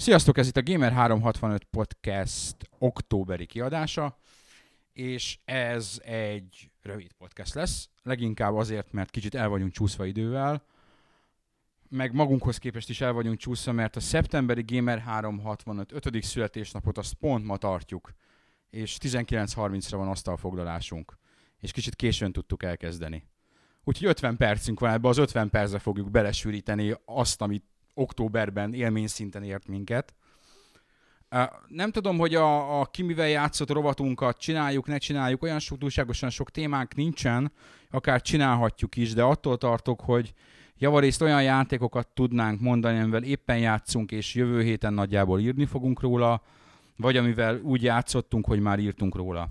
Sziasztok, ez itt a Gamer365 Podcast októberi kiadása, és ez egy rövid podcast lesz, leginkább azért, mert kicsit el vagyunk csúszva idővel, meg magunkhoz képest is el vagyunk csúszva, mert a szeptemberi Gamer365 5. születésnapot azt pont ma tartjuk, és 19.30-ra van asztalfoglalásunk, és kicsit későn tudtuk elkezdeni. Úgyhogy 50 percünk van, ebbe az 50 percre fogjuk belesűríteni azt, amit októberben élmény szinten ért minket. Nem tudom, hogy a, a ki mivel játszott rovatunkat csináljuk, ne csináljuk, olyan sok túlságosan sok témánk nincsen, akár csinálhatjuk is, de attól tartok, hogy javarészt olyan játékokat tudnánk mondani, amivel éppen játszunk, és jövő héten nagyjából írni fogunk róla, vagy amivel úgy játszottunk, hogy már írtunk róla.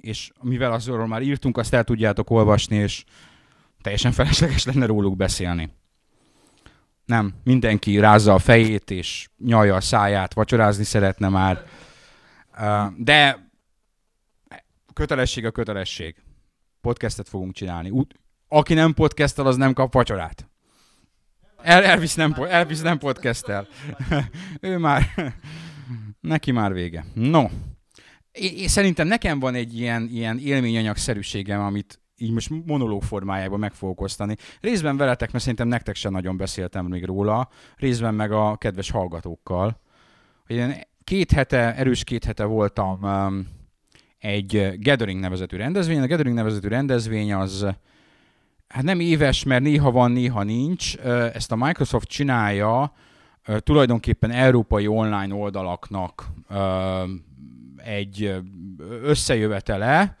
És mivel azról már írtunk, azt el tudjátok olvasni, és teljesen felesleges lenne róluk beszélni. Nem, mindenki rázza a fejét és nyalja a száját, vacsorázni szeretne már. De kötelesség a kötelesség. Podcastet fogunk csinálni. Aki nem podcastel, az nem kap vacsorát. El, Elvis nem, Elvis nem podcastel. ő már, neki már vége. No, én, szerintem nekem van egy ilyen, ilyen élményanyagszerűségem, amit így most monológ formájában meg fogok osztani. Részben veletek, mert szerintem nektek sem nagyon beszéltem még róla, részben meg a kedves hallgatókkal. Én két hete, erős két hete voltam um, egy Gathering nevezetű rendezvény. A Gathering nevezetű rendezvény az hát nem éves, mert néha van, néha nincs. Ezt a Microsoft csinálja tulajdonképpen európai online oldalaknak egy összejövetele,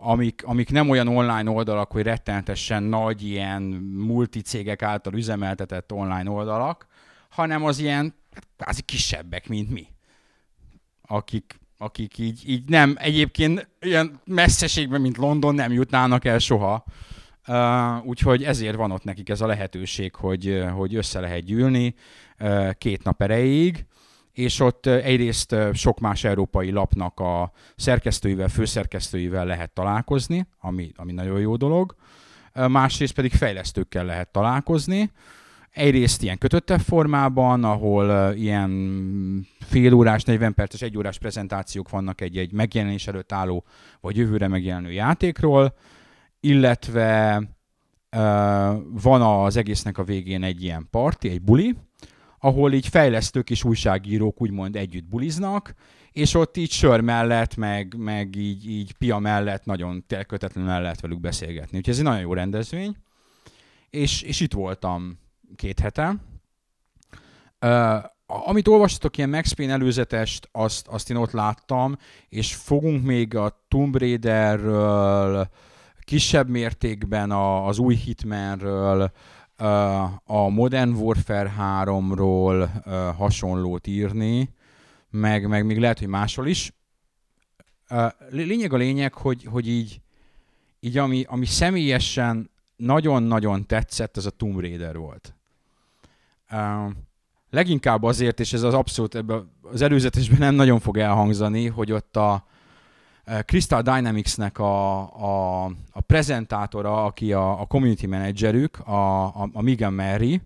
amik, amik nem olyan online oldalak, hogy rettenetesen nagy ilyen multicégek által üzemeltetett online oldalak, hanem az ilyen hát kvázi kisebbek, mint mi. Akik, akik így, így nem, egyébként ilyen messzeségben, mint London nem jutnának el soha. Uh, úgyhogy ezért van ott nekik ez a lehetőség, hogy, hogy össze lehet gyűlni uh, két nap erejéig és ott egyrészt sok más európai lapnak a szerkesztőivel, főszerkesztőivel lehet találkozni, ami, ami nagyon jó dolog, másrészt pedig fejlesztőkkel lehet találkozni, egyrészt ilyen kötöttebb formában, ahol ilyen fél órás, 40 perces, egy órás prezentációk vannak egy-egy megjelenés előtt álló, vagy jövőre megjelenő játékról, illetve uh, van az egésznek a végén egy ilyen parti, egy buli, ahol így fejlesztők és újságírók úgymond együtt buliznak, és ott így sör mellett, meg, meg így, így pia mellett nagyon kötetlenül el lehet velük beszélgetni. Úgyhogy ez egy nagyon jó rendezvény. És, és itt voltam két hete. Uh, amit olvastatok, ilyen Max Payne előzetest, azt, azt én ott láttam, és fogunk még a Tomb Raiderről, kisebb mértékben a, az új Hitmanről, a Modern Warfare 3-ról hasonlót írni, meg, meg még lehet, hogy máshol is. Lényeg a lényeg, hogy, hogy így, így ami, ami személyesen nagyon-nagyon tetszett, ez a Tomb Raider volt. Leginkább azért, és ez az abszolút ebben az előzetesben nem nagyon fog elhangzani, hogy ott a, Crystal Dynamics-nek a, a, a prezentátora, aki a, a community managerük, a, a, a Megan Mary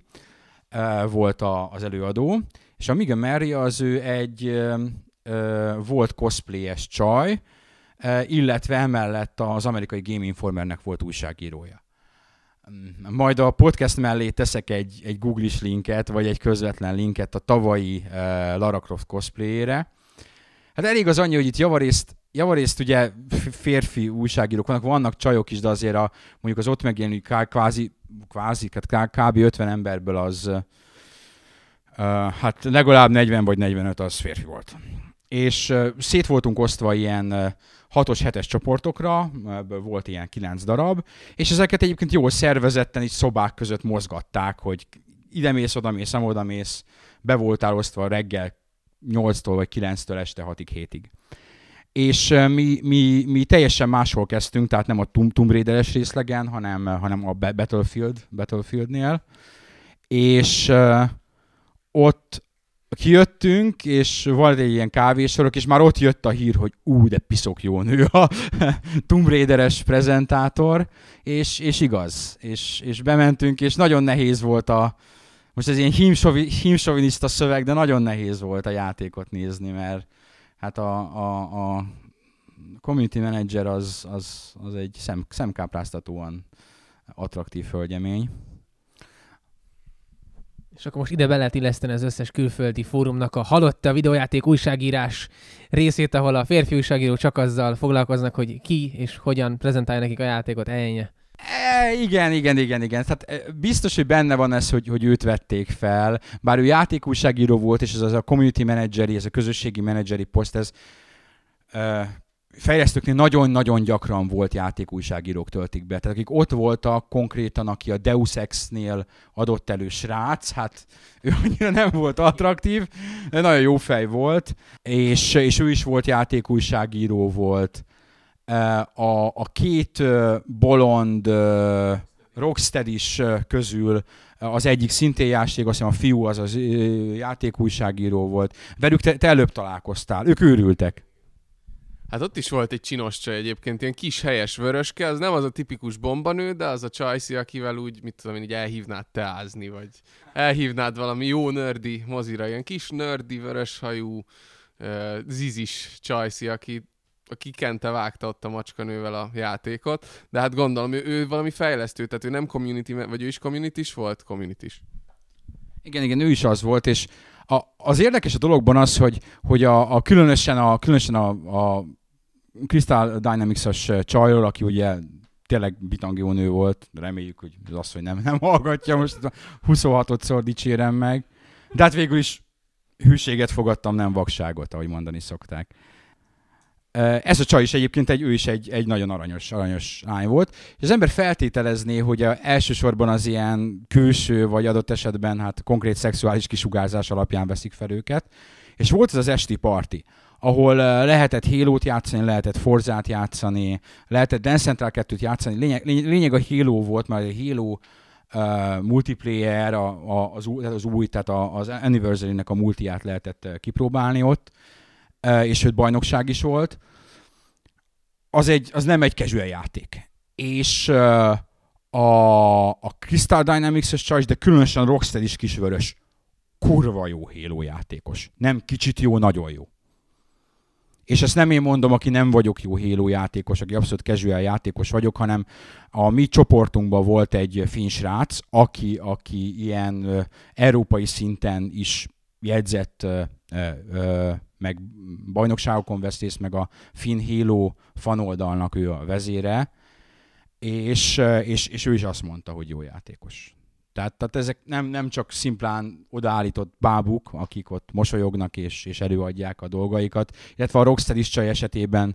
volt a, az előadó, és a Megan Mary az ő egy volt cosplayes csaj, illetve emellett az amerikai Game Informernek volt újságírója. Mm, majd a podcast mellé teszek egy, egy Google-is linket, vagy egy közvetlen linket a tavalyi Lara Croft cosplayére. Hát elég az annyi, hogy itt javarészt javarészt ugye férfi újságírók vannak, vannak csajok is, de azért a, mondjuk az ott megjelenő kvázi, kvázi hát kb. 50 emberből az hát legalább 40 vagy 45 az férfi volt. És szét voltunk osztva ilyen uh, 6-os, 7-es csoportokra, ebből volt ilyen 9 darab, és ezeket egyébként jól szervezetten így szobák között mozgatták, hogy ide mész, oda mész, oda mész, be voltál osztva reggel 8-tól vagy 9-től este 6-ig, 7-ig és mi, mi, mi teljesen máshol kezdtünk, tehát nem a Tomb, Raider-es részlegen, hanem, hanem a Battlefield, Battlefieldnél, és uh, ott kijöttünk, és volt egy ilyen kávésorok, és már ott jött a hír, hogy ú, de piszok jó nő a Tomb Raider-es prezentátor, és, és igaz, és, és bementünk, és nagyon nehéz volt a, most ez ilyen hímsoviniszta szöveg, de nagyon nehéz volt a játékot nézni, mert hát a, a, a community manager az, az, az egy szem, szemkápráztatóan attraktív hölgyemény. És akkor most ide be lehet illeszteni az összes külföldi fórumnak a halott a videójáték újságírás részét, ahol a férfi újságíró csak azzal foglalkoznak, hogy ki és hogyan prezentálja nekik a játékot ennyi. E, igen, igen, igen, igen. Tehát e, biztos, hogy benne van ez, hogy, hogy őt vették fel. Bár ő játékújságíró volt, és ez az a community manageri, ez a közösségi menedzseri poszt, ez e, fejlesztőknél nagyon-nagyon gyakran volt játékújságírók töltik be. Tehát akik ott voltak konkrétan, aki a Deus Ex-nél adott elő srác, hát ő annyira nem volt attraktív, de nagyon jó fej volt, és, és ő is volt játékújságíró volt. A, a két bolond rocksteady is közül az egyik szintén játék, azt hiszem a fiú az az játékújságíró volt. Velük te, te előbb találkoztál, ők őrültek. Hát ott is volt egy csinos csaj egyébként, ilyen kis helyes vöröske, az nem az a tipikus bombanő, de az a csajszi, akivel úgy, mit tudom én, így elhívnád teázni, vagy elhívnád valami jó nördi mozira, ilyen kis nördi, vöröshajú, zizis csajszi, aki aki kente vágta ott a macskanővel a játékot, de hát gondolom, ő, ő valami fejlesztő, tehát ő nem community, vagy ő is community volt? community -s. Igen, igen, ő is az volt, és a, az érdekes a dologban az, hogy, hogy a, a különösen a, különösen a, a Crystal Dynamics-os csajról, aki ugye tényleg bitangió nő volt, reméljük, hogy az hogy nem, nem hallgatja, most 26-szor dicsérem meg. De hát végül is hűséget fogadtam, nem vakságot, ahogy mondani szokták. Ez a csaj is egyébként egy, ő is egy, egy nagyon aranyos, aranyos lány volt, és az ember feltételezné, hogy a, elsősorban az ilyen külső, vagy adott esetben hát konkrét szexuális kisugárzás alapján veszik fel őket, és volt ez az esti parti, ahol lehetett Halo-t játszani, lehetett Forzát játszani, lehetett Dance Central 2-t játszani. Lényeg, lényeg a Halo volt, mert a Halo uh, multiplayer, a, a, az, új, az új, tehát az Anniversary-nek a multiát lehetett kipróbálni ott, uh, és őt bajnokság is volt. Az, egy, az nem egy casual játék. És uh, a, a Crystal Dynamics-es csajs, de különösen a Rockstar is kisvörös. Kurva jó Halo játékos. Nem kicsit jó, nagyon jó. És ezt nem én mondom, aki nem vagyok jó Halo játékos, aki abszolút casual játékos vagyok, hanem a mi csoportunkban volt egy finn srác, aki, aki ilyen európai szinten is jegyzett uh, uh, meg bajnokságokon vesz részt, meg a Finn Halo fanoldalnak ő a vezére, és, és, és ő is azt mondta, hogy jó játékos. Tehát, tehát ezek nem, nem csak szimplán odaállított bábuk, akik ott mosolyognak és, és előadják a dolgaikat, illetve a Rockstar is csaj esetében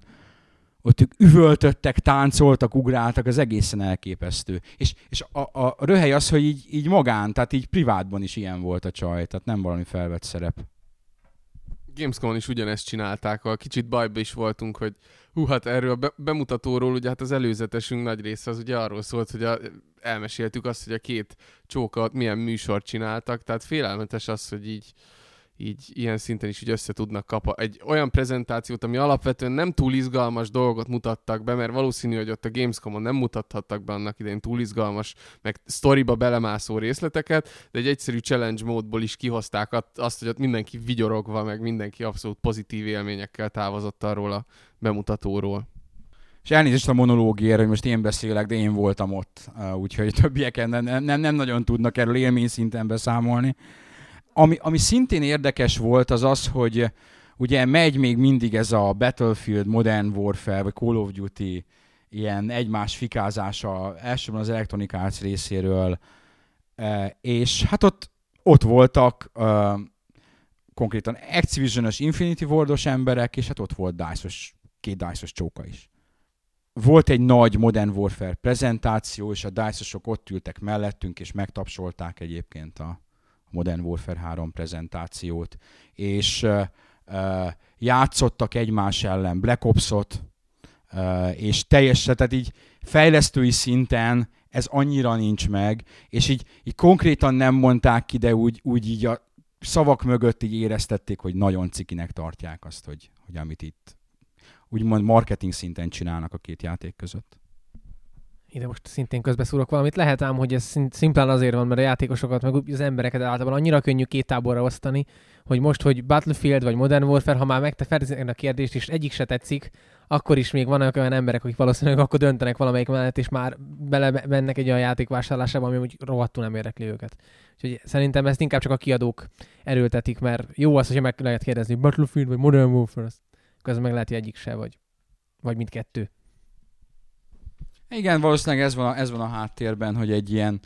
ott ők üvöltöttek, táncoltak, ugráltak, az egészen elképesztő. És, és a, a röhely az, hogy így, így magán, tehát így privátban is ilyen volt a csaj, tehát nem valami felvett szerep. Gamescom-on is ugyanezt csinálták, a kicsit bajba is voltunk, hogy hú, hát erről a be- bemutatóról, ugye hát az előzetesünk nagy része az ugye arról szólt, hogy a, elmeséltük azt, hogy a két csókat milyen műsort csináltak, tehát félelmetes az, hogy így így ilyen szinten is így össze tudnak kapni. Egy olyan prezentációt, ami alapvetően nem túl izgalmas dolgot mutattak be, mert valószínű, hogy ott a Gamescom-on nem mutathattak be annak idején túl izgalmas, meg sztoriba belemászó részleteket, de egy egyszerű challenge módból is kihozták azt, hogy ott mindenki vigyorogva, meg mindenki abszolút pozitív élményekkel távozott arról a bemutatóról. És elnézést a monológiára, hogy most én beszélek, de én voltam ott, úgyhogy többiek nem, nem, nem nagyon tudnak erről élmény szinten beszámolni. Ami, ami szintén érdekes volt, az az, hogy ugye megy még mindig ez a Battlefield, Modern Warfare, vagy Call of Duty ilyen egymás fikázása, elsősorban az Electronic Arts részéről, e, és hát ott, ott voltak uh, konkrétan Activision-ös Infinity Ward-os emberek, és hát ott volt DICE-os, két DICE-os csóka is. Volt egy nagy Modern Warfare prezentáció, és a DICE-osok ott ültek mellettünk, és megtapsolták egyébként a, Modern Warfare 3 prezentációt, és uh, uh, játszottak egymás ellen Black Ops-ot, uh, és teljesen, tehát így fejlesztői szinten ez annyira nincs meg, és így, így konkrétan nem mondták ki, de úgy, úgy így a szavak mögött így éreztették, hogy nagyon cikinek tartják azt, hogy, hogy amit itt úgymond marketing szinten csinálnak a két játék között. Ide most szintén közbeszúrok valamit. Lehet ám, hogy ez szimplán azért van, mert a játékosokat, meg az embereket általában annyira könnyű két táborra osztani, hogy most, hogy Battlefield vagy Modern Warfare, ha már megteferzik a kérdést, és egyik se tetszik, akkor is még vannak olyan emberek, akik valószínűleg akkor döntenek valamelyik mellett, és már bele mennek egy olyan játék vásárlásába, ami úgy rohadtul nem érdekli őket. Úgyhogy szerintem ezt inkább csak a kiadók erőltetik, mert jó az, hogyha meg lehet kérdezni Battlefield vagy Modern Warfare, ez meg lehet, hogy egyik se, vagy, vagy mindkettő. Igen, valószínűleg ez van, a, ez van a háttérben, hogy egy ilyen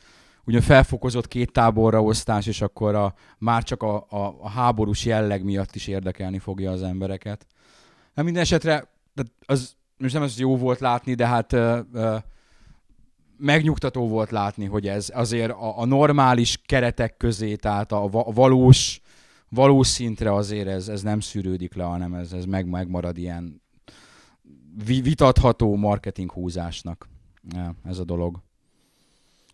ugye felfokozott két táborra osztás, és akkor a, már csak a, a, a háborús jelleg miatt is érdekelni fogja az embereket. Hát minden esetre az most nem az jó volt látni, de hát uh, uh, megnyugtató volt látni, hogy ez azért a, a normális keretek közé, tehát a, a valós, valós szintre azért ez, ez nem szűrődik le, hanem ez, ez meg, megmarad ilyen vitatható marketing húzásnak. Ja, ez a dolog.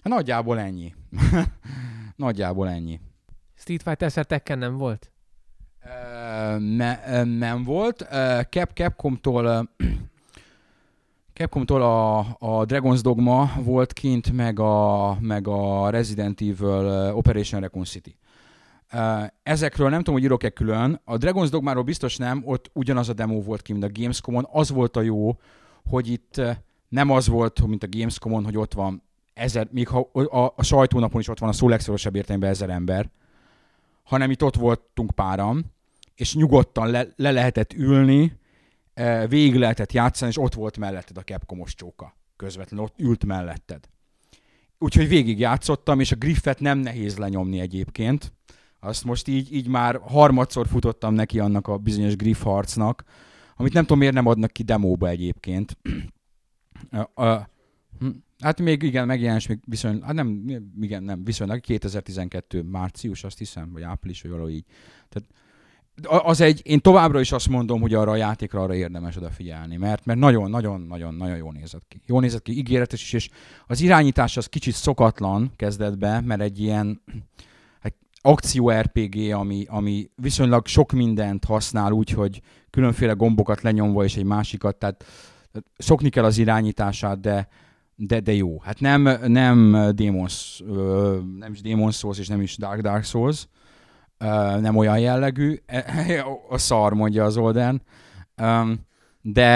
Hát nagyjából ennyi. nagyjából ennyi. Street Fighter Tekken nem volt? Uh, ne, nem volt. Uh, Cap Capcom-tól Capcom-tól a, a Dragon's Dogma volt kint, meg a, meg a Resident Evil Operation Recon City. Ezekről nem tudom, hogy írok-e külön. A Dragon's Dogmáról biztos nem, ott ugyanaz a demo volt ki, mint a Gamescom-on. Az volt a jó, hogy itt nem az volt, mint a Gamescom-on, hogy ott van ezer, még ha a, a sajtónapon is ott van a szó legszorosabb értelemben ezer ember, hanem itt ott voltunk páram, és nyugodtan le, le lehetett ülni, végig lehetett játszani, és ott volt melletted a Capcomos csóka. Közvetlenül ott ült melletted. Úgyhogy végig játszottam, és a Griffet nem nehéz lenyomni egyébként. Azt most így, így már harmadszor futottam neki annak a bizonyos Griff harcnak, amit nem tudom miért nem adnak ki demóba egyébként. Hm, hát még igen, megjelens még viszonylag, hát nem, igen, nem, viszonylag 2012 március, azt hiszem, vagy április, vagy valahogy így. Tehát az egy, én továbbra is azt mondom, hogy arra a játékra arra érdemes odafigyelni, mert, mert nagyon, nagyon, nagyon, nagyon jól nézett ki. Jól nézett ki, ígéretes is, és az irányítás az kicsit szokatlan kezdetben, mert egy ilyen egy akció RPG, ami, ami viszonylag sok mindent használ úgy, hogy különféle gombokat lenyomva és egy másikat, tehát szokni kell az irányítását, de, de, de jó. Hát nem, nem Demons, nem is Demon's Souls és nem is Dark Dark Souls, nem olyan jellegű, a szar mondja az Olden, de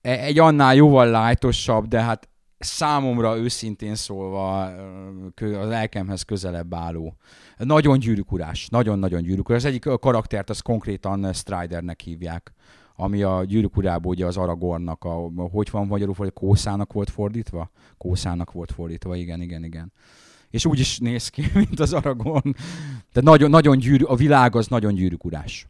e, egy annál jóval lájtosabb, de hát számomra őszintén szólva az lelkemhez közelebb álló. Nagyon gyűrűkurás, nagyon-nagyon gyűrűkurás. Az egyik karaktert az konkrétan Stridernek hívják, ami a gyűrűk urából ugye az Aragornak, a, hogy van magyarul, hogy Kószának volt fordítva? Kószának volt fordítva, igen, igen, igen és úgy is néz ki, mint az Aragon. De nagyon, nagyon gyűrű, a világ az nagyon gyűrűkurás.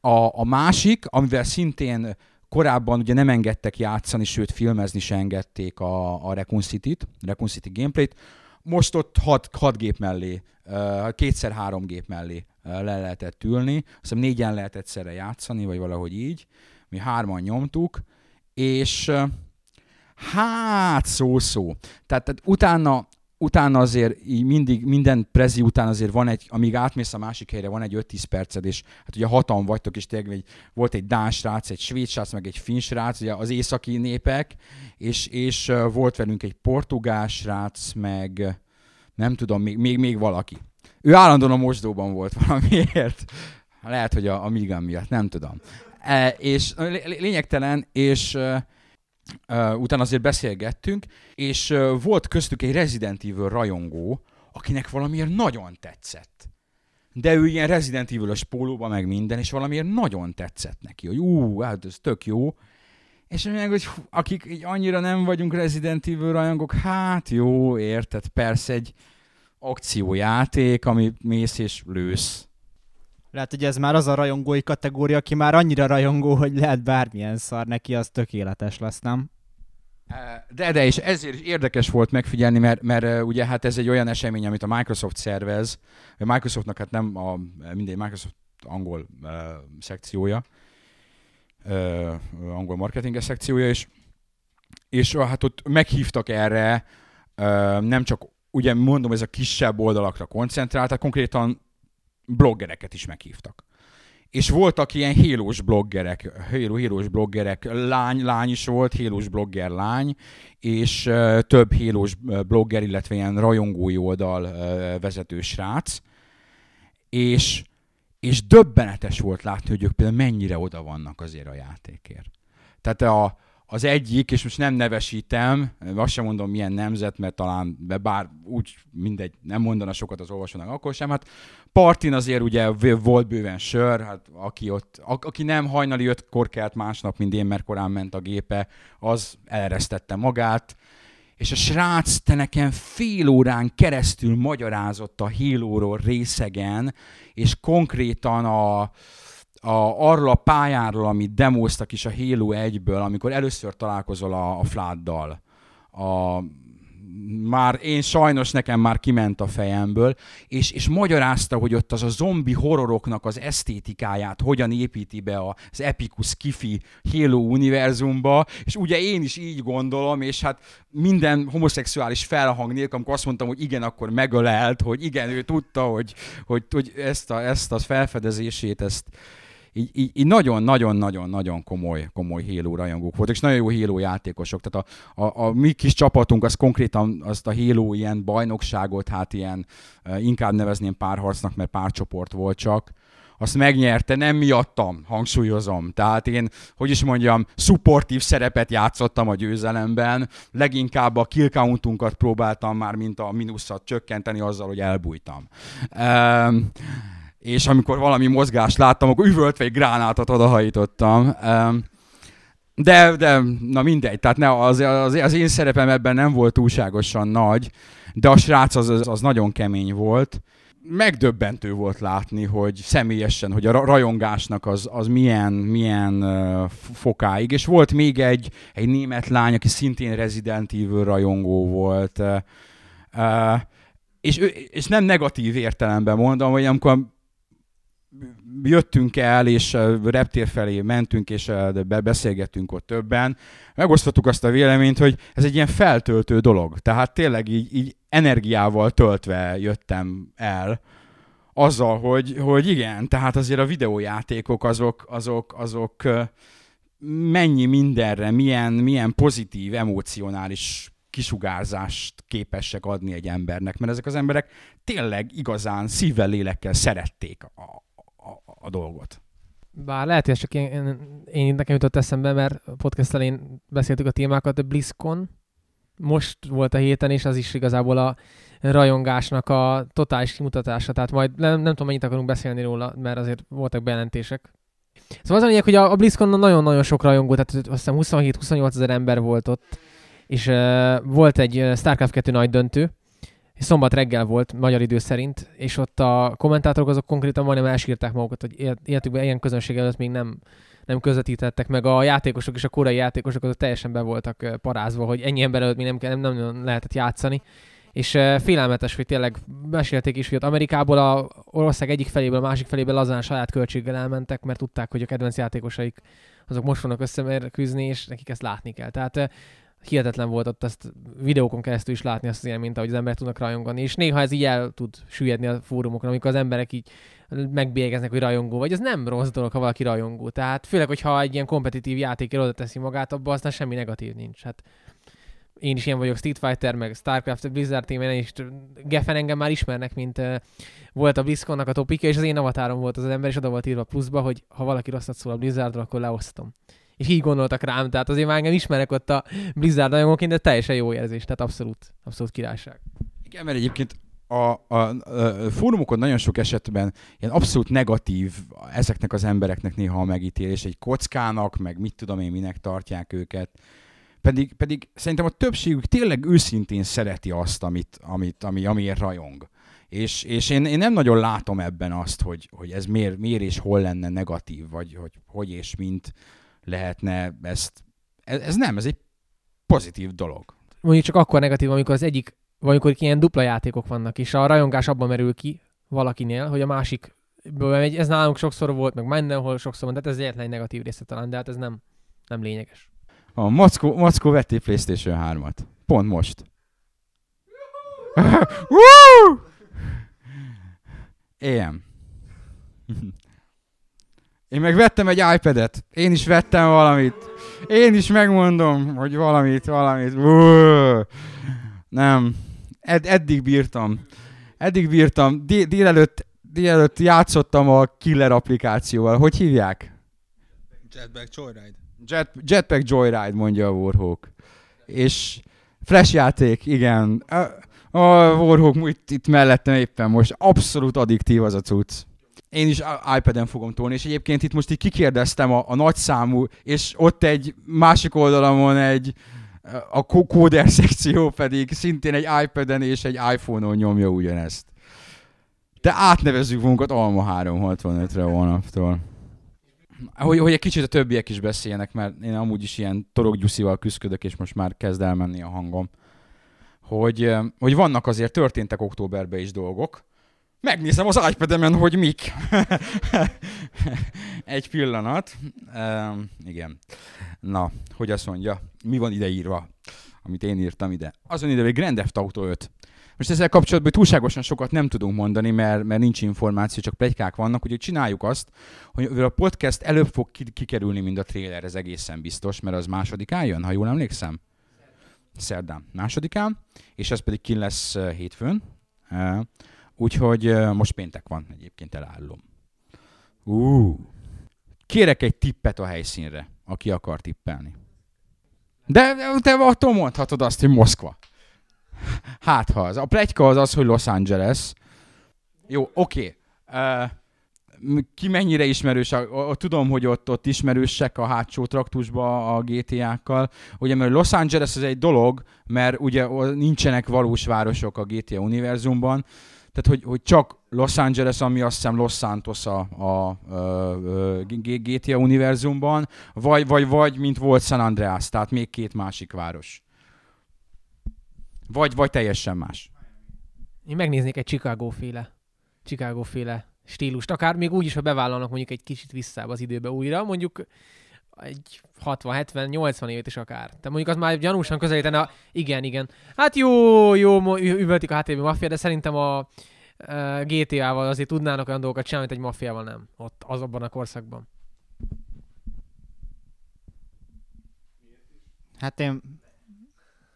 A, a másik, amivel szintén korábban ugye nem engedtek játszani, sőt filmezni se engedték a, a Recon City-t, Recon City gameplayt, most ott hat, hat gép mellé, kétszer három gép mellé le lehetett ülni, azt hiszem négyen lehet egyszerre játszani, vagy valahogy így, mi hárman nyomtuk, és hát szó-szó. Tehát, tehát utána utána azért így mindig, minden prezi után azért van egy, amíg átmész a másik helyre, van egy 5-10 perced, és hát ugye hatan vagytok, és tényleg egy, volt egy dán srác, egy svéd srác, meg egy finn srác, ugye az északi népek, és, és volt velünk egy portugál srác, meg nem tudom, még, még, még valaki. Ő állandóan a mosdóban volt valamiért. Lehet, hogy a, a Migan miatt, nem tudom. E, és lényegtelen, és Uh, utána azért beszélgettünk, és uh, volt köztük egy Resident Evil rajongó, akinek valamiért nagyon tetszett. De ő ilyen Resident Evil-ös pólóba, meg minden, és valamiért nagyon tetszett neki, hogy ú, hát ez tök jó. És mondják, hogy akik így annyira nem vagyunk Resident Evil rajongók, hát jó, érted, persze egy akciójáték, ami mész és lősz. Lehet, hogy ez már az a rajongói kategória, aki már annyira rajongó, hogy lehet bármilyen szar neki, az tökéletes lesz, nem? De, de, és ezért is érdekes volt megfigyelni, mert, mert ugye hát ez egy olyan esemény, amit a Microsoft szervez, a Microsoftnak hát nem a mindegy Microsoft angol uh, szekciója, uh, angol marketinges szekciója, és, és hát ott meghívtak erre, uh, nem csak ugye mondom, ez a kisebb oldalakra koncentráltak, konkrétan bloggereket is meghívtak. és voltak ilyen hélós bloggerek, héló, hélós bloggerek, lány, lány is volt, hélós blogger lány, és uh, több hélós blogger, illetve ilyen rajongói oldal uh, vezető srác, és, és döbbenetes volt látni, hogy ők például mennyire oda vannak azért a játékért. Tehát a, az egyik, és most nem nevesítem, azt sem mondom milyen nemzet, mert talán, bár úgy mindegy, nem mondana sokat az olvasónak akkor sem, hát Partin azért ugye volt bőven sör, hát aki ott, a, aki nem hajnali ötkor kelt másnap, mint én, mert korán ment a gépe, az eleresztette magát, és a srác te nekem fél órán keresztül magyarázott a hílóról részegen, és konkrétan a, a, arról a pályáról, amit demoztak is a Halo 1-ből, amikor először találkozol a, a Fláddal, a, már én sajnos nekem már kiment a fejemből, és, és magyarázta, hogy ott az a zombi horroroknak az esztétikáját hogyan építi be az Epicus Kifi Halo univerzumba, és ugye én is így gondolom, és hát minden homoszexuális felhang nélkül, amikor azt mondtam, hogy igen, akkor megölelt, hogy igen, ő tudta, hogy, hogy, hogy ezt, a, ezt a felfedezését, ezt, így, nagyon-nagyon-nagyon-nagyon komoly, komoly Halo rajongók voltak, és nagyon jó Halo játékosok. Tehát a, a, a mi kis csapatunk az konkrétan azt a Halo ilyen bajnokságot, hát ilyen inkább nevezném párharcnak, mert párcsoport volt csak, azt megnyerte, nem miattam, hangsúlyozom. Tehát én, hogy is mondjam, szupportív szerepet játszottam a győzelemben, leginkább a kill countunkat próbáltam már, mint a mínuszat csökkenteni azzal, hogy elbújtam. Um, és amikor valami mozgást láttam, akkor üvöltve egy gránátot odahajítottam. De, de, na mindegy, tehát ne, az, az, az én szerepem ebben nem volt túlságosan nagy, de a srác az, az, nagyon kemény volt. Megdöbbentő volt látni, hogy személyesen, hogy a rajongásnak az, az milyen, milyen fokáig. És volt még egy, egy német lány, aki szintén Resident Evil rajongó volt. És, és nem negatív értelemben mondom, hogy amikor jöttünk el, és reptér felé mentünk, és beszélgettünk ott többen, megosztottuk azt a véleményt, hogy ez egy ilyen feltöltő dolog. Tehát tényleg így, így energiával töltve jöttem el, azzal, hogy, hogy igen, tehát azért a videójátékok azok, azok, azok mennyi mindenre, milyen, milyen pozitív, emocionális kisugárzást képesek adni egy embernek, mert ezek az emberek tényleg igazán szívvel, lélekkel szerették a, a dolgot. Bár lehet, hogy csak én, én, én nekem jutott eszembe, mert podcast elén beszéltük a témákat, de BlizzCon most volt a héten, és az is igazából a rajongásnak a totális kimutatása. Tehát majd nem, nem tudom, mennyit akarunk beszélni róla, mert azért voltak bejelentések. Szóval az a lényeg, hogy a, a BlizzCon nagyon-nagyon sok rajongó, tehát azt hiszem 27-28 ezer ember volt ott, és uh, volt egy StarCraft 2 nagy döntő, szombat reggel volt, magyar idő szerint, és ott a kommentátorok azok konkrétan majdnem elsírták magukat, hogy életükben ilyen közönség előtt még nem, nem közvetítettek meg. A játékosok és a korai játékosok azok teljesen be voltak parázva, hogy ennyi ember előtt még nem, nem, nem lehetett játszani. És félelmetes, hogy tényleg mesélték is, hogy ott Amerikából a ország egyik feléből a másik feléből lazán saját költséggel elmentek, mert tudták, hogy a kedvenc játékosaik azok most fognak összemérkőzni, és nekik ezt látni kell. Tehát hihetetlen volt ott ezt videókon keresztül is látni azt az élményt, ahogy az emberek tudnak rajongani, és néha ez így el tud süllyedni a fórumokon, amikor az emberek így megbélyegeznek, hogy rajongó, vagy ez nem rossz dolog, ha valaki rajongó. Tehát főleg, hogyha egy ilyen kompetitív játékért oda teszi magát, abban aztán semmi negatív nincs. Hát én is ilyen vagyok, Street Fighter, meg Starcraft, Blizzard témén, és Geffen engem már ismernek, mint uh, volt a BlizzConnak a topikja, és az én avatárom volt az, az ember, és oda volt írva pluszba, hogy ha valaki rosszat szól a Blizzardról, akkor leosztom és így gondoltak rám, tehát azért már engem ismerek ott a Blizzard rajongóként, de teljesen jó érzés, tehát abszolút, abszolút királyság. Igen, mert egyébként a, a, a fórumokon nagyon sok esetben ilyen abszolút negatív ezeknek az embereknek néha a megítélés, egy kockának, meg mit tudom én, minek tartják őket. Pedig, pedig szerintem a többségük tényleg őszintén szereti azt, amit, amit, ami, amiért rajong. És, és én, én nem nagyon látom ebben azt, hogy, hogy ez miért, miért és hol lenne negatív, vagy hogy hogy és mint lehetne ezt. Ez, ez nem, ez egy pozitív dolog. Mondjuk csak akkor negatív, amikor az egyik, vagy amikor ilyen dupla játékok vannak, és a rajongás abban merül ki valakinél, hogy a másik megy. Ez nálunk sokszor volt, meg mindenhol sokszor van, de ez egyetlen egy negatív része talán, de hát ez nem, nem lényeges. A Mackó, Mackó vetté PlayStation 3-at. Pont most. Éjem. Én meg vettem egy iPad-et. Én is vettem valamit. Én is megmondom, hogy valamit, valamit. Uuuh. Nem. Ed- eddig bírtam. Eddig bírtam. D- délelőtt, délelőtt játszottam a Killer applikációval. Hogy hívják? Jetpack Joyride. Jet, Jetpack Joyride, mondja a Warhawk. És Flash játék, igen. A, a Warhawk itt, itt mellettem éppen most. Abszolút addiktív az a cucc. Én is iPad-en fogom tolni, és egyébként itt most így kikérdeztem a, a nagyszámú, és ott egy másik oldalamon egy a kó- kóder szekció pedig szintén egy iPad-en és egy iPhone-on nyomja ugyanezt. De átnevezzük magunkat Alma 365-re holnaptól. Hogy, hogy egy kicsit a többiek is beszéljenek, mert én amúgy is ilyen torokgyuszival küzdök, és most már kezd elmenni a hangom. Hogy, hogy vannak azért, történtek októberben is dolgok. Megnézem az iPad-emen, hogy mik. egy pillanat. Um, igen. Na, hogy azt mondja, mi van ide írva, amit én írtam ide. Azon ide, hogy Grand Theft Auto 5. Most ezzel kapcsolatban túlságosan sokat nem tudunk mondani, mert, mert nincs információ, csak plegykák vannak, úgyhogy csináljuk azt, hogy a podcast előbb fog ki- kikerülni, mint a trailer, ez egészen biztos, mert az másodikán jön, ha jól emlékszem. Szerdán másodikán, és ez pedig kin lesz uh, hétfőn. Úgyhogy most péntek van, egyébként elállom. Uh. Kérek egy tippet a helyszínre, aki akar tippelni. De te attól mondhatod azt, hogy Moszkva. Hát ha az. A plegyka az az, hogy Los Angeles. Jó, oké. Okay. Ki mennyire ismerős, a, tudom, hogy ott, ott ismerősek a hátsó traktusba a GTA-kkal. Ugye, mert Los Angeles ez egy dolog, mert ugye nincsenek valós városok a GTA univerzumban, tehát hogy, hogy csak Los Angeles, ami azt hiszem Los Santos a, a, a, a GTA univerzumban, vagy, vagy, vagy mint volt San Andreas, tehát még két másik város. Vagy, vagy teljesen más. Én megnéznék egy Chicago féle, Chicago féle stílust, akár még úgy is, ha bevállalnak mondjuk egy kicsit visszább az időbe újra, mondjuk egy 60-70-80 évet is akár. Tehát mondjuk az már gyanúsan közelítene a... Igen, igen. Hát jó, jó, üvöltik a háttérben maffia, de szerintem a GTA-val azért tudnának olyan dolgokat csinálni, mint egy maffiával nem. Ott, az abban a korszakban. Hát én,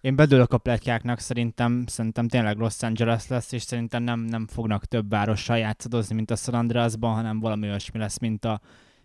én bedőlök a pletykáknak, szerintem, szerintem tényleg Los Angeles lesz, és szerintem nem, nem fognak több várossal játszadozni, mint a San Andreasban, hanem valami olyasmi lesz, mint a,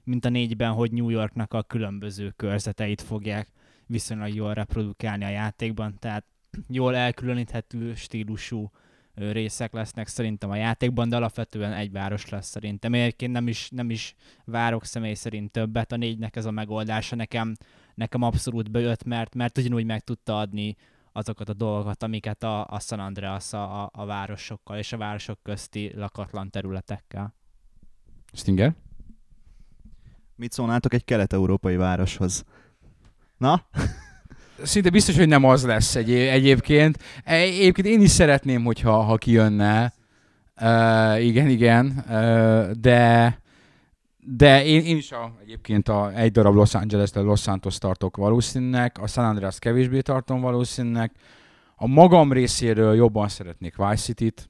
mint a négyben, hogy New Yorknak a különböző körzeteit fogják viszonylag jól reprodukálni a játékban, tehát jól elkülöníthető stílusú részek lesznek szerintem a játékban, de alapvetően egy város lesz szerintem. Én egyébként nem is, nem is várok személy szerint többet, a négynek ez a megoldása nekem, nekem abszolút bejött, mert, mert ugyanúgy meg tudta adni azokat a dolgokat, amiket a, a San Andreas a, a városokkal és a városok közti lakatlan területekkel. Stinger? Mit szólnátok egy kelet-európai városhoz? Na? Szinte biztos, hogy nem az lesz egy, egyébként. E- Egyébként én is szeretném, hogyha ha kijönne. Uh, igen, igen. Uh, de de én, én is a, egyébként a, egy darab Los angeles Los Santos tartok valószínűnek, a San Andreas kevésbé tartom valószínűnek. A magam részéről jobban szeretnék Vice City-t,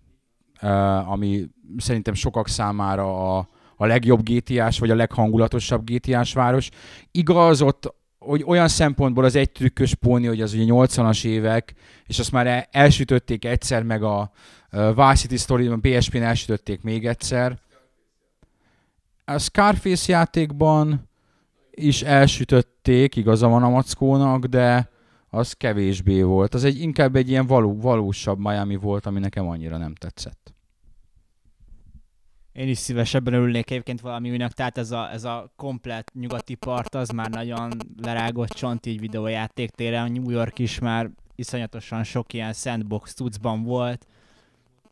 uh, ami szerintem sokak számára a, a legjobb GTA-s, vagy a leghangulatosabb GTA-s város. Igaz, ott hogy olyan szempontból az egy trükkös póni, hogy az ugye 80-as évek, és azt már el- elsütötték egyszer, meg a Vice City story PSP-n elsütötték még egyszer. A Scarface játékban is elsütötték, igaza van a mackónak, de az kevésbé volt. Az egy inkább egy ilyen való, valósabb Miami volt, ami nekem annyira nem tetszett. Én is szívesebben örülnék egyébként valami újnak, tehát ez a, ez a komplet nyugati part az már nagyon lerágott csont így videójáték téren. New York is már iszonyatosan sok ilyen sandbox tucban volt.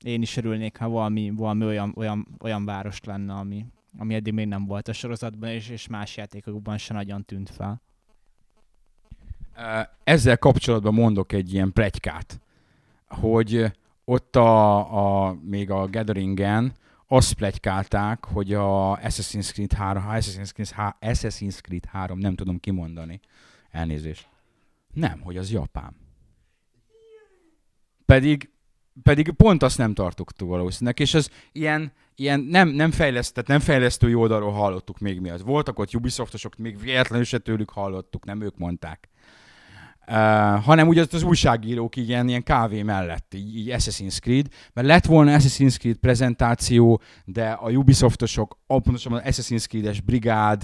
Én is örülnék, ha valami, valami olyan, olyan, olyan város lenne, ami, ami eddig még nem volt a sorozatban, és, és más játékokban se nagyon tűnt fel. Ezzel kapcsolatban mondok egy ilyen plegykát, hogy ott a, a, még a Gatheringen azt plegykálták, hogy a Assassin's Creed 3, ha Assassin's Creed, há- Assassin's Creed 3, nem tudom kimondani, elnézést. Nem, hogy az Japán. Pedig pedig pont azt nem tartottuk valószínűleg, és ez ilyen, ilyen nem, nem, fejlesztett, nem fejlesztői oldalról hallottuk még miatt. Voltak ott Ubisoftosok, még véletlenül se tőlük hallottuk, nem ők mondták. Hanem ugye az újságírók ilyen, ilyen kávé mellett, így, így Assassin's Creed, mert lett volna Assassin's Creed prezentáció, de a Ubisoftosok, pontosabban az Assassin's Creed-es brigád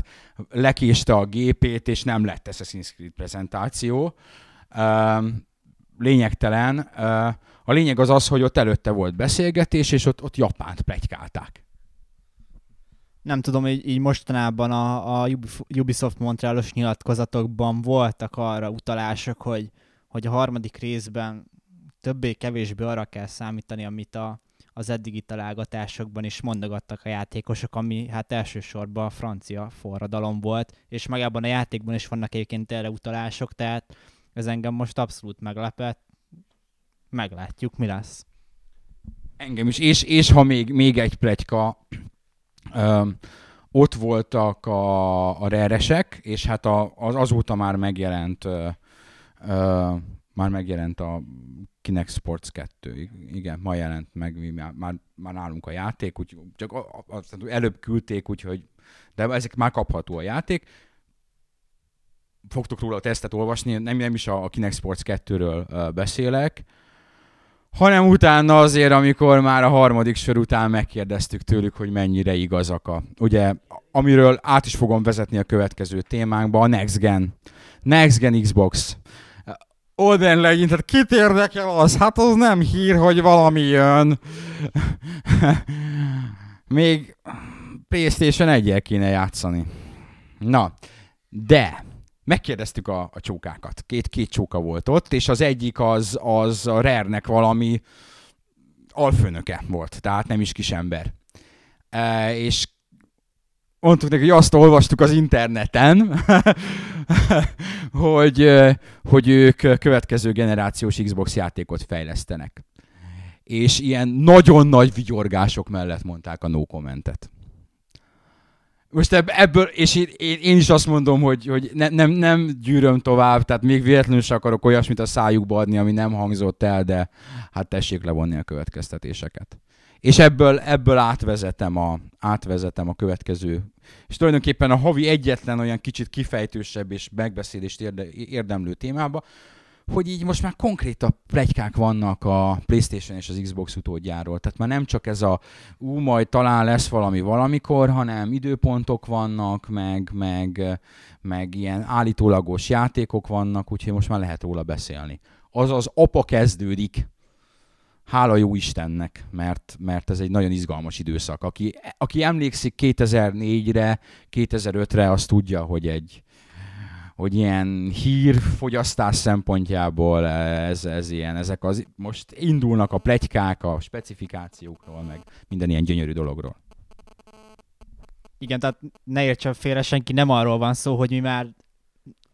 lekéste a gépét, és nem lett Assassin's Creed prezentáció. Uh, lényegtelen. Uh, a lényeg az az, hogy ott előtte volt beszélgetés, és ott, ott Japánt plegykálták. Nem tudom, így, így mostanában a, a Ubisoft Montrealos nyilatkozatokban voltak arra utalások, hogy, hogy a harmadik részben többé-kevésbé arra kell számítani, amit a, az eddigi találgatásokban is mondogattak a játékosok, ami hát elsősorban a francia forradalom volt, és magában a játékban is vannak egyébként erre utalások, tehát ez engem most abszolút meglepett, meglátjuk, mi lesz. Engem is, és, és ha még, még egy plegyka, öm, ott voltak a, a reresek, és hát a, az, azóta már megjelent ö, ö, már megjelent a Kinect Sports 2, igen, ma jelent meg, mi már, már, nálunk a játék, úgy, csak a, a, előbb küldték, úgyhogy, de ezek már kapható a játék. Fogtok róla a tesztet olvasni, nem, nem is a, a Kinect Sports 2-ről uh, beszélek, hanem utána azért, amikor már a harmadik sor után megkérdeztük tőlük, hogy mennyire igazak a, ugye, amiről át is fogom vezetni a következő témánkba, a Next Gen. Next Gen Xbox. Olden legyen, tehát kit érdekel az? Hát az nem hír, hogy valami jön. Még PlayStation 1 kéne játszani. Na, de megkérdeztük a, a csókákat. Két, két csóka volt ott, és az egyik az, az a Rare-nek valami alfőnöke volt, tehát nem is kis ember. E, és mondtuk neki, hogy azt olvastuk az interneten, hogy, hogy ők következő generációs Xbox játékot fejlesztenek. És ilyen nagyon nagy vigyorgások mellett mondták a no commentet most ebből, és én, én, is azt mondom, hogy, hogy ne, nem, nem gyűröm tovább, tehát még véletlenül sem akarok olyasmit a szájukba adni, ami nem hangzott el, de hát tessék levonni a következtetéseket. És ebből, ebből átvezetem, a, átvezetem a következő, és tulajdonképpen a havi egyetlen olyan kicsit kifejtősebb és megbeszélést érde, érdemlő témába, hogy így most már konkrétabb plegykák vannak a PlayStation és az Xbox utódjáról. Tehát már nem csak ez a ú, majd talán lesz valami valamikor, hanem időpontok vannak, meg, meg, meg ilyen állítólagos játékok vannak, úgyhogy most már lehet róla beszélni. Azaz apa kezdődik, hála jó Istennek, mert, mert ez egy nagyon izgalmas időszak. Aki, aki emlékszik 2004-re, 2005-re, az tudja, hogy egy, hogy ilyen hírfogyasztás szempontjából ez, ez ilyen, ezek az, most indulnak a plegykák a specifikációkról, meg minden ilyen gyönyörű dologról. Igen, tehát ne értsen félre senki, nem arról van szó, hogy mi már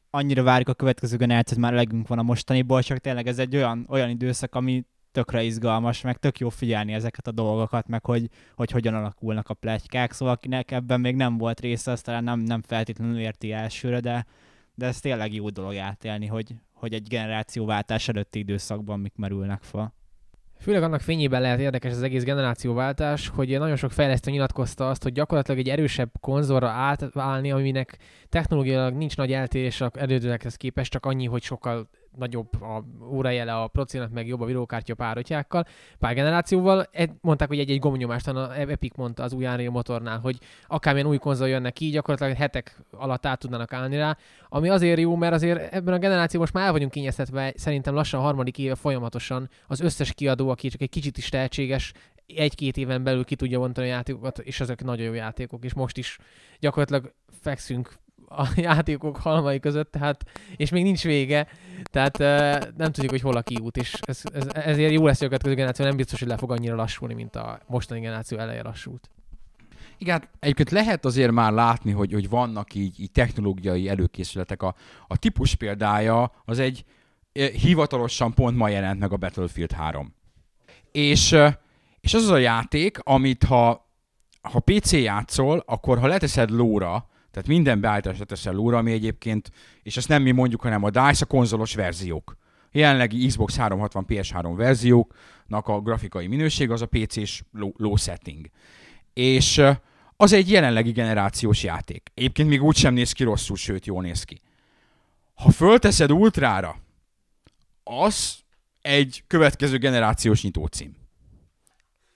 annyira várjuk a következő generációt, már legünk van a mostaniból, csak tényleg ez egy olyan, olyan időszak, ami tökre izgalmas, meg tök jó figyelni ezeket a dolgokat, meg hogy, hogy hogyan alakulnak a plegykák, szóval akinek ebben még nem volt része, azt talán nem, nem feltétlenül érti elsőre, de, de ez tényleg jó dolog átélni, hogy, hogy egy generációváltás előtti időszakban mik merülnek fel. Főleg annak fényében lehet érdekes az egész generációváltás, hogy nagyon sok fejlesztő nyilatkozta azt, hogy gyakorlatilag egy erősebb konzolra átválni, aminek technológiailag nincs nagy eltérés az elődőekhez képest, csak annyi, hogy sokkal nagyobb a órajele a procinak, meg jobb a videókártya párotyákkal, pár generációval. Mondták, hogy egy-egy gomnyomást, a Epic mondta az új Unreal motornál, hogy akármilyen új konzol jönnek ki, gyakorlatilag hetek alatt át tudnának állni rá, ami azért jó, mert azért ebben a generációban most már el vagyunk kényeztetve, szerintem lassan a harmadik éve folyamatosan az összes kiadó, aki csak egy kicsit is tehetséges, egy-két éven belül ki tudja vontani a játékokat, és ezek nagyon jó játékok, és most is gyakorlatilag fekszünk a játékok halmai között, tehát, és még nincs vége, tehát nem tudjuk, hogy hol a kiút, és ez, ez, ezért jó lesz, hogy a következő generáció nem biztos, hogy le fog annyira lassulni, mint a mostani generáció eleje lassult. Igen, egyébként lehet azért már látni, hogy, hogy vannak így, így technológiai előkészületek. A, a típus példája az egy hivatalosan pont ma jelent meg a Battlefield 3. És, és az az a játék, amit ha, ha PC játszol, akkor ha leteszed lóra, tehát minden beállításra teszel lóra, ami egyébként, és ezt nem mi mondjuk, hanem a DICE a konzolos verziók. jelenlegi Xbox 360 PS3 verzióknak a grafikai minőség az a PC-s low, setting. És az egy jelenlegi generációs játék. Egyébként még úgy sem néz ki rosszul, sőt jól néz ki. Ha fölteszed ultrára, az egy következő generációs nyitócím.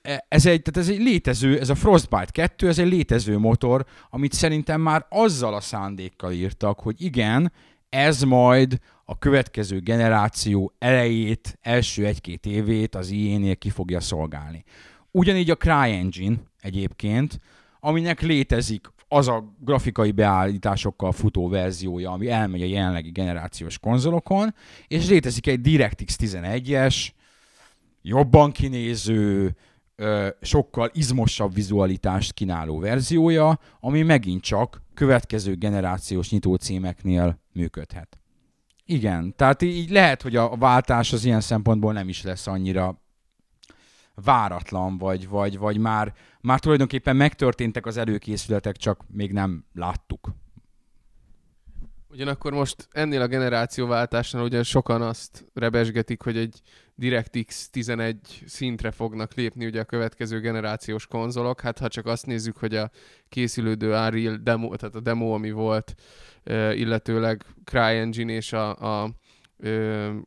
E- Ez egy, tehát ez egy létező, ez a Frostbite 2, ez egy létező motor, amit szerintem már azzal a szándékkal írtak, hogy igen, ez majd a következő generáció elejét, első egy-két évét az IE-nél ki fogja szolgálni. Ugyanígy a CryEngine egyébként, aminek létezik az a grafikai beállításokkal futó verziója, ami elmegy a jelenlegi generációs konzolokon, és létezik egy DirectX 11-es, jobban kinéző, sokkal izmosabb vizualitást kínáló verziója, ami megint csak következő generációs nyitócímeknél működhet. Igen, tehát így lehet, hogy a váltás az ilyen szempontból nem is lesz annyira váratlan, vagy, vagy, vagy már, már tulajdonképpen megtörténtek az előkészületek, csak még nem láttuk. Ugyanakkor most ennél a generációváltásnál ugye sokan azt rebesgetik, hogy egy DirectX 11 szintre fognak lépni ugye a következő generációs konzolok. Hát ha csak azt nézzük, hogy a készülődő Unreal demo, tehát a demo, ami volt, illetőleg CryEngine és a, a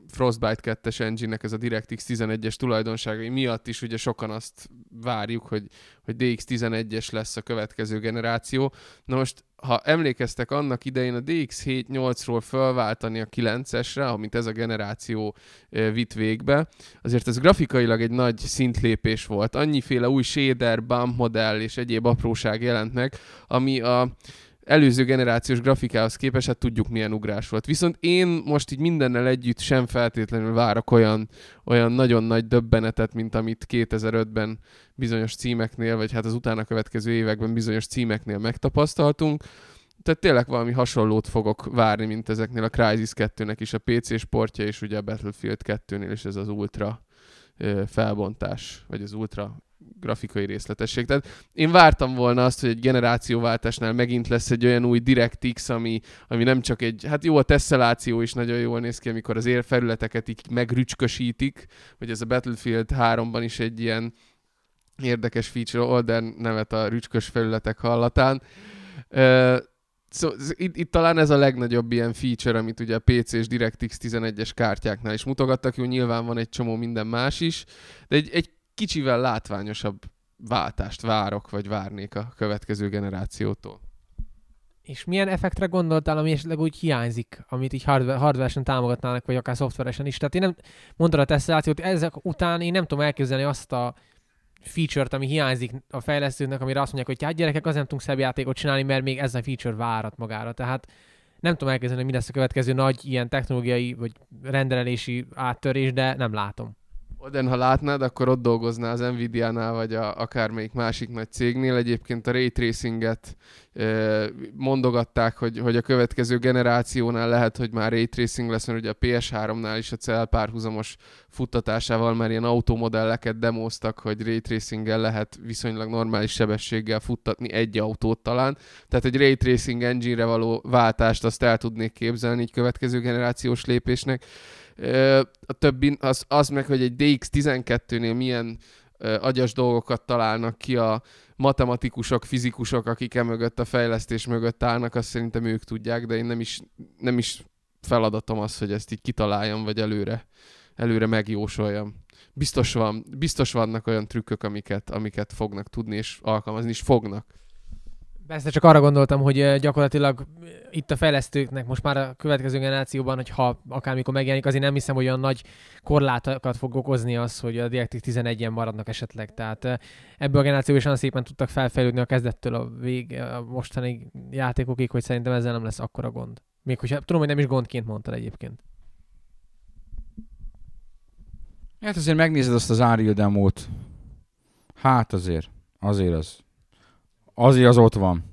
Frostbite 2-es engine-nek ez a DirectX 11-es tulajdonságai miatt is ugye sokan azt várjuk, hogy, hogy DX11-es lesz a következő generáció. Na most, ha emlékeztek annak idején a DX7-8-ról felváltani a 9-esre, amit ez a generáció vitt végbe, azért ez grafikailag egy nagy szintlépés volt. Annyiféle új shader, bump modell és egyéb apróság jelent meg, ami a előző generációs grafikához képest, hát tudjuk milyen ugrás volt. Viszont én most így mindennel együtt sem feltétlenül várok olyan, olyan nagyon nagy döbbenetet, mint amit 2005-ben bizonyos címeknél, vagy hát az utána következő években bizonyos címeknél megtapasztaltunk. Tehát tényleg valami hasonlót fogok várni, mint ezeknél a Crysis 2-nek is a PC sportja, és ugye a Battlefield 2-nél is ez az ultra felbontás, vagy az ultra grafikai részletesség. Tehát én vártam volna azt, hogy egy generációváltásnál megint lesz egy olyan új DirectX, ami, ami nem csak egy, hát jó, a tesszeláció is nagyon jól néz ki, amikor az érfelületeket így megrücskösítik, hogy ez a Battlefield 3-ban is egy ilyen érdekes feature, Olden nevet a rücskös felületek hallatán. Uh, Szóval itt, itt talán ez a legnagyobb ilyen feature, amit ugye a PC és DirectX 11-es kártyáknál is mutogattak, jó, nyilván van egy csomó minden más is, de egy, egy kicsivel látványosabb váltást várok, vagy várnék a következő generációtól. És milyen effektre gondoltál, ami esetleg úgy hiányzik, amit így hardware, támogatnának, vagy akár szoftveresen is? Tehát én nem mondtad a tesztelációt, ezek után én nem tudom elképzelni azt a feature-t, ami hiányzik a fejlesztőknek, amire azt mondják, hogy hát gyerekek, azért nem tudunk szebb játékot csinálni, mert még ez a feature várat magára. Tehát nem tudom elképzelni, hogy mi lesz a következő nagy ilyen technológiai vagy rendelési áttörés, de nem látom. Oden, ha látnád, akkor ott dolgoznál az Nvidia-nál, vagy a, akármelyik másik nagy cégnél. Egyébként a Ray Tracinget mondogatták, hogy, hogy a következő generációnál lehet, hogy már Ray Tracing lesz, mert ugye a PS3-nál is a cell párhuzamos futtatásával már ilyen automodelleket demoztak, hogy Ray Tracing-gel lehet viszonylag normális sebességgel futtatni egy autót talán. Tehát egy Ray Tracing engine-re való váltást azt el tudnék képzelni így következő generációs lépésnek. A többi az, az meg, hogy egy DX12-nél milyen agyas dolgokat találnak ki a matematikusok, fizikusok, akik emögött a fejlesztés mögött állnak, azt szerintem ők tudják, de én nem is, nem is feladatom az, hogy ezt így kitaláljam, vagy előre, előre megjósoljam. Biztos, van, biztos vannak olyan trükkök, amiket, amiket fognak tudni, és alkalmazni is fognak. Persze csak arra gondoltam, hogy gyakorlatilag itt a fejlesztőknek most már a következő generációban, hogy ha akármikor megjelenik, azért nem hiszem, hogy olyan nagy korlátokat fog okozni az, hogy a DirectX 11-en maradnak esetleg. Tehát eh, ebből a generációban is olyan szépen tudtak felfejlődni a kezdettől a, vég, a mostani játékokig, hogy szerintem ezzel nem lesz akkora gond. Még hogyha tudom, hogy nem is gondként mondtad egyébként. Hát azért megnézed azt az Unreal demót. Hát azért, azért az. Azért az ott van.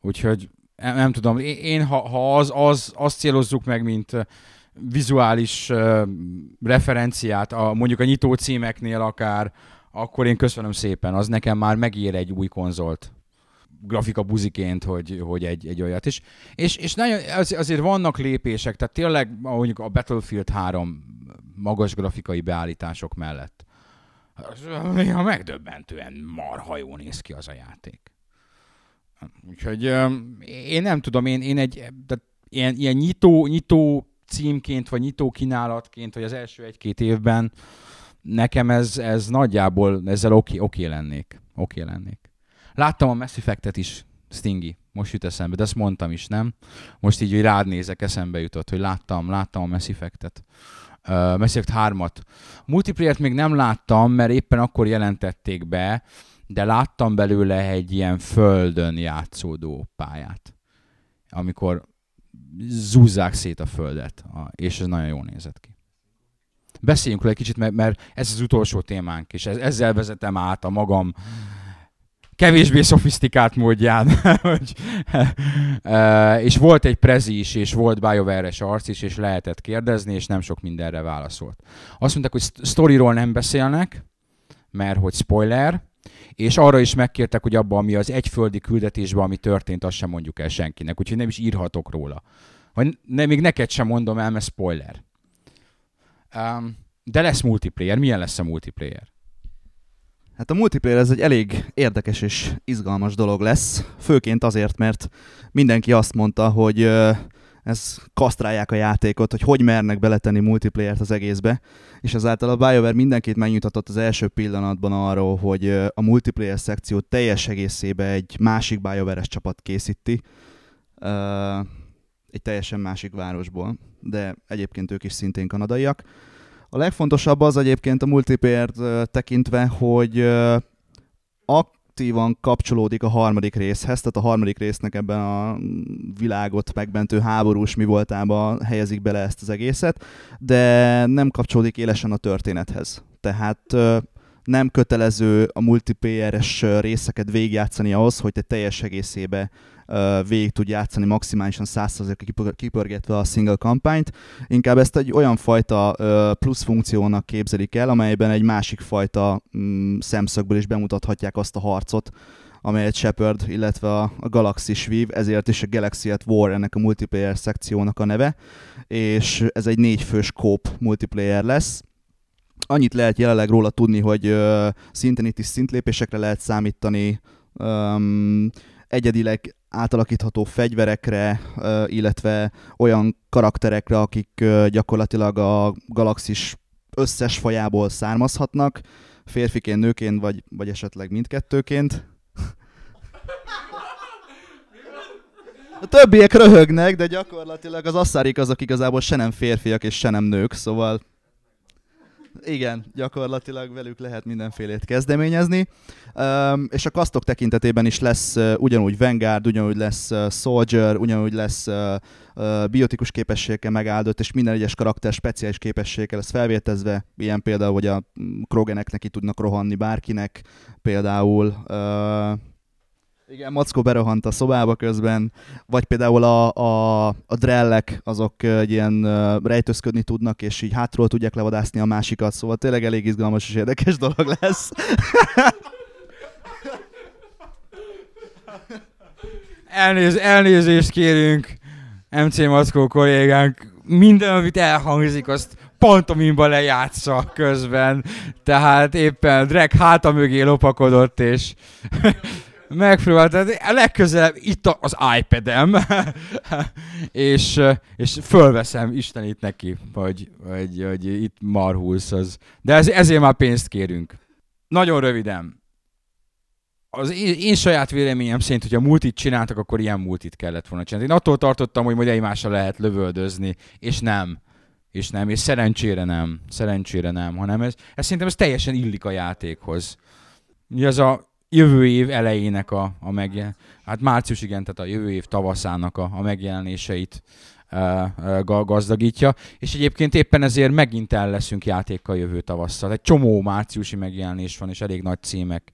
Úgyhogy nem, nem tudom, én, ha, ha az, az, azt célozzuk meg, mint vizuális uh, referenciát, a, mondjuk a nyitó címeknél akár, akkor én köszönöm szépen, az nekem már megér egy új konzolt. grafika buziként, hogy, hogy egy, egy olyat is. És, és nagyon, az, azért vannak lépések, tehát tényleg mondjuk a Battlefield 3 magas grafikai beállítások mellett. Néha megdöbbentően marha jó néz ki az a játék. Úgyhogy én nem tudom, én, én egy de ilyen, ilyen nyitó, nyitó címként, vagy nyitó kínálatként, vagy az első egy-két évben nekem ez, ez nagyjából ezzel oké, oké lennék. Oké lennék. Láttam a Mass Effect-et is, Stingy, most jut eszembe, de ezt mondtam is, nem? Most így, hogy rád nézek, eszembe jutott, hogy láttam, láttam a Mass Effect-et. Uh, Mass Effect 3-at. Multiplayer-t még nem láttam, mert éppen akkor jelentették be, de láttam belőle egy ilyen földön játszódó pályát, amikor zúzzák szét a földet, és ez nagyon jól nézett ki. Beszéljünk róla egy kicsit, mert, ez az utolsó témánk, és ezzel vezetem át a magam kevésbé szofisztikált módján. és volt egy prezi is, és volt BioWare-es arc is, és lehetett kérdezni, és nem sok mindenre válaszolt. Azt mondták, hogy sztoriról nem beszélnek, mert hogy spoiler, és arra is megkértek, hogy abban, ami az egyföldi küldetésben, ami történt, azt sem mondjuk el senkinek, úgyhogy nem is írhatok róla. Vagy ne, még neked sem mondom el, mert spoiler. Um, de lesz multiplayer. Milyen lesz a multiplayer? Hát a multiplayer ez egy elég érdekes és izgalmas dolog lesz, főként azért, mert mindenki azt mondta, hogy ez kasztrálják a játékot, hogy hogy mernek beletenni multiplayert az egészbe, és ezáltal a BioWare mindenkit megnyugtatott az első pillanatban arról, hogy a multiplayer szekció teljes egészébe egy másik BioWare-es csapat készíti, egy teljesen másik városból, de egyébként ők is szintén kanadaiak. A legfontosabb az egyébként a multiplayer tekintve, hogy aktívan kapcsolódik a harmadik részhez, tehát a harmadik résznek ebben a világot megmentő háborús mi voltába helyezik bele ezt az egészet, de nem kapcsolódik élesen a történethez. Tehát nem kötelező a multiplayeres részeket végigjátszani ahhoz, hogy te teljes egészébe végig tud játszani maximálisan 100%-ra kipörgetve a single kampányt. Inkább ezt egy olyan fajta plusz funkciónak képzelik el, amelyben egy másik fajta mm, szemszögből is bemutathatják azt a harcot, amelyet Shepard, illetve a, a Galaxy vív, ezért is a Galaxy at War ennek a multiplayer szekciónak a neve, és ez egy négyfős kóp multiplayer lesz. Annyit lehet jelenleg róla tudni, hogy uh, szinten itt is szintlépésekre lehet számítani, um, egyedileg átalakítható fegyverekre, illetve olyan karakterekre, akik gyakorlatilag a galaxis összes fajából származhatnak, férfiként, nőként, vagy, vagy esetleg mindkettőként. A többiek röhögnek, de gyakorlatilag az asszárik azok igazából se nem férfiak és se nem nők, szóval igen, gyakorlatilag velük lehet mindenfélét kezdeményezni. Um, és a kasztok tekintetében is lesz uh, ugyanúgy Vanguard, ugyanúgy lesz uh, Soldier, ugyanúgy lesz uh, uh, biotikus képességgel megáldott, és minden egyes karakter speciális képességgel lesz felvértezve, ilyen például, hogy a krogenek neki tudnak rohanni bárkinek, például uh, igen, Mackó berohant a szobába közben, vagy például a, a, a drellek, azok egy ilyen rejtőzködni tudnak, és így hátról tudják levadászni a másikat, szóval tényleg elég izgalmas és érdekes dolog lesz. Elnéz, elnézést kérünk, MC Mackó kollégánk, minden, amit elhangzik, azt pantomimba lejátsza közben, tehát éppen Drek háta mögé lopakodott, és megpróbáltam, a legközelebb itt az iPad-em, és, és fölveszem Istenit neki, hogy, hogy, hogy itt marhulsz az. De ez, ezért már pénzt kérünk. Nagyon röviden. Az én, én saját véleményem szerint, hogyha multit csináltak, akkor ilyen multit kellett volna csinálni. Én attól tartottam, hogy majd egymásra lehet lövöldözni, és nem. És nem, és szerencsére nem. Szerencsére nem, hanem ez, ez szerintem ez teljesen illik a játékhoz. Mi az a jövő év elejének a, a megjel... hát március igen, tehát a jövő év tavaszának a, a megjelenéseit gazdagítja, és egyébként éppen ezért megint el leszünk játékkal jövő tavasszal. Egy csomó márciusi megjelenés van, és elég nagy címek.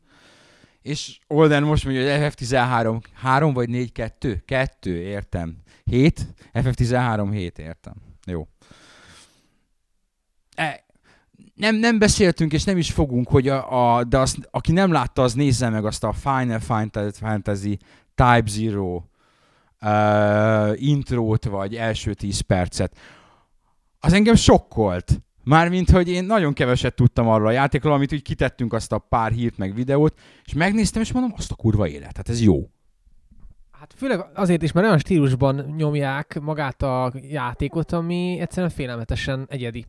És Olden most mondja, hogy FF13 3 vagy 4, 2? 2, értem. 7? FF13 7, értem. Jó. E, nem, nem beszéltünk, és nem is fogunk, hogy a, a, de azt, aki nem látta, az nézze meg azt a Final Fantasy Type Zero uh, intrót, vagy első 10 percet, az engem sokkolt. Mármint, hogy én nagyon keveset tudtam arról a játékról, amit úgy kitettünk azt a pár hírt meg videót, és megnéztem, és mondom, azt a kurva élet, hát ez jó. Hát főleg azért is, mert olyan stílusban nyomják magát a játékot, ami egyszerűen félelmetesen egyedi.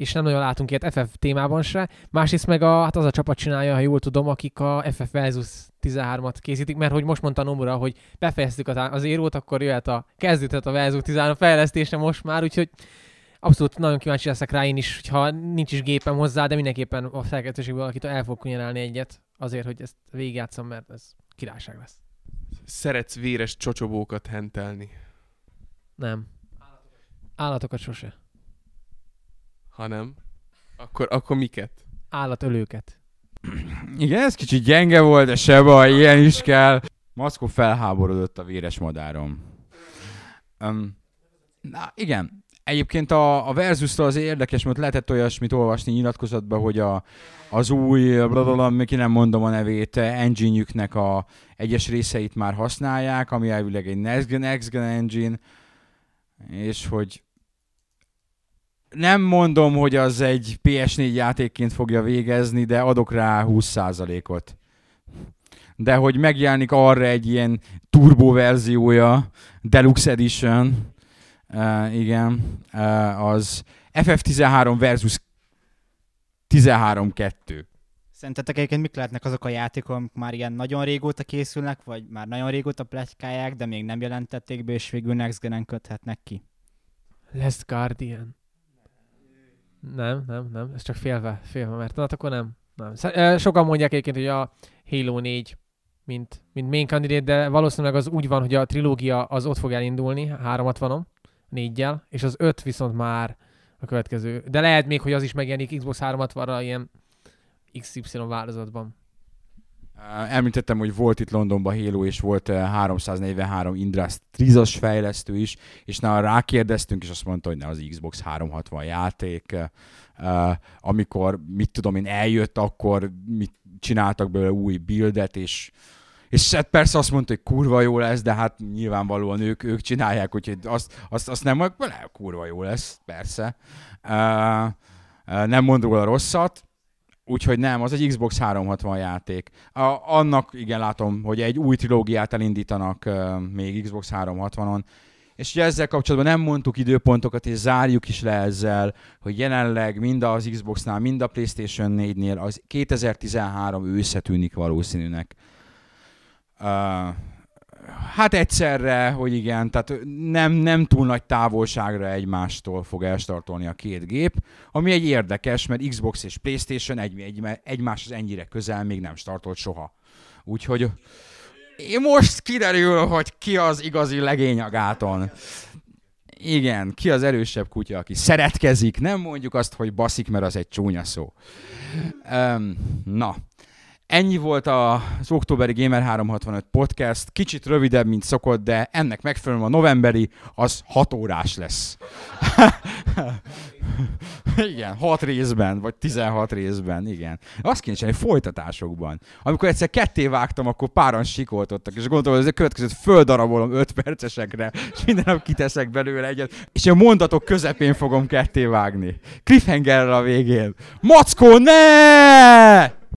És nem nagyon látunk ilyet FF témában se. Másrészt meg a, hát az a csapat csinálja, ha jól tudom, akik a FF Versus 13-at készítik, mert hogy most mondta Nomura, hogy befejeztük az, az érót, akkor jöhet a kezdődhet a Versus 13 fejlesztése most már, úgyhogy abszolút nagyon kíváncsi leszek rá én is, hogyha nincs is gépem hozzá, de mindenképpen a szerkesztőségből valakit el fog kunyarálni egyet, azért, hogy ezt végigjátszom, mert ez királyság lesz. Szeretsz véres csocsobókat hentelni. Nem. Állatokat sose. Ha nem, akkor, akkor miket? Állatölőket. Igen, ez kicsit gyenge volt, de se baj, ilyen is kell. Maszkó felháborodott a véres madárom. Um, na, igen. Egyébként a, a Versus-tól az érdekes, mert lehetett olyasmit olvasni nyilatkozatban, hogy a, az új, blablabla, ki nem mondom a nevét, engine a egyes részeit már használják, ami elvileg egy Next Gen, Next Gen engine, és hogy nem mondom, hogy az egy PS4 játékként fogja végezni, de adok rá 20%-ot. De hogy megjelenik arra egy ilyen turbo verziója, Deluxe Edition, uh, igen, uh, az FF13 versus 13-2. Szerintetek egyébként mik lehetnek azok a játékok, amik már ilyen nagyon régóta készülnek, vagy már nagyon régóta pletykálják, de még nem jelentették be, és végül Next Gen-en köthetnek ki? Last Guardian. Nem, nem, nem. Ez csak félve, félve, mert hát akkor nem. nem. Sokan mondják egyébként, hogy a Halo 4 mint, mint main candidate, de valószínűleg az úgy van, hogy a trilógia az ott fog elindulni, 360-on, négyel, és az 5 viszont már a következő. De lehet még, hogy az is megjelenik Xbox 360-ra ilyen XY változatban. Említettem, hogy volt itt Londonban Halo, és volt 343 Industries fejlesztő is, és na rákérdeztünk, és azt mondta, hogy ne az Xbox 360 játék. Amikor, mit tudom én, eljött, akkor mit csináltak belőle új buildet, és és hát persze azt mondta, hogy kurva jó lesz, de hát nyilvánvalóan ők, ők csinálják, úgyhogy azt, azt, azt nem mondjuk, kurva jó lesz, persze. Uh, nem mond róla rosszat, Úgyhogy nem, az egy Xbox 360 játék. A, annak igen látom, hogy egy új trilógiát elindítanak uh, még Xbox 360-on, és ugye ezzel kapcsolatban nem mondtuk időpontokat, és zárjuk is le ezzel, hogy jelenleg mind az Xboxnál, mind a PlayStation 4-nél az 2013 ősze tűnik valószínűnek. Uh, Hát egyszerre, hogy igen, tehát nem, nem túl nagy távolságra egymástól fog elstartolni a két gép, ami egy érdekes, mert Xbox és Playstation egy, egy, egymáshoz ennyire közel még nem startolt soha. Úgyhogy most kiderül, hogy ki az igazi legény a gáton. Igen, ki az erősebb kutya, aki szeretkezik, nem mondjuk azt, hogy baszik, mert az egy csúnya szó. Um, na, Ennyi volt az októberi Gamer 365 podcast, kicsit rövidebb, mint szokott, de ennek megfelelően a novemberi az 6 órás lesz. igen, 6 részben, vagy 16 részben, igen. Azt kéne csinálni folytatásokban. Amikor egyszer ketté vágtam, akkor páran sikoltottak, és gondolom, hogy ez a következőt földarabolom 5 percesekre, és minden nap kiteszek belőle egyet, és a mondatok közepén fogom ketté vágni. Cliffhanger a végén. Mackó, ne!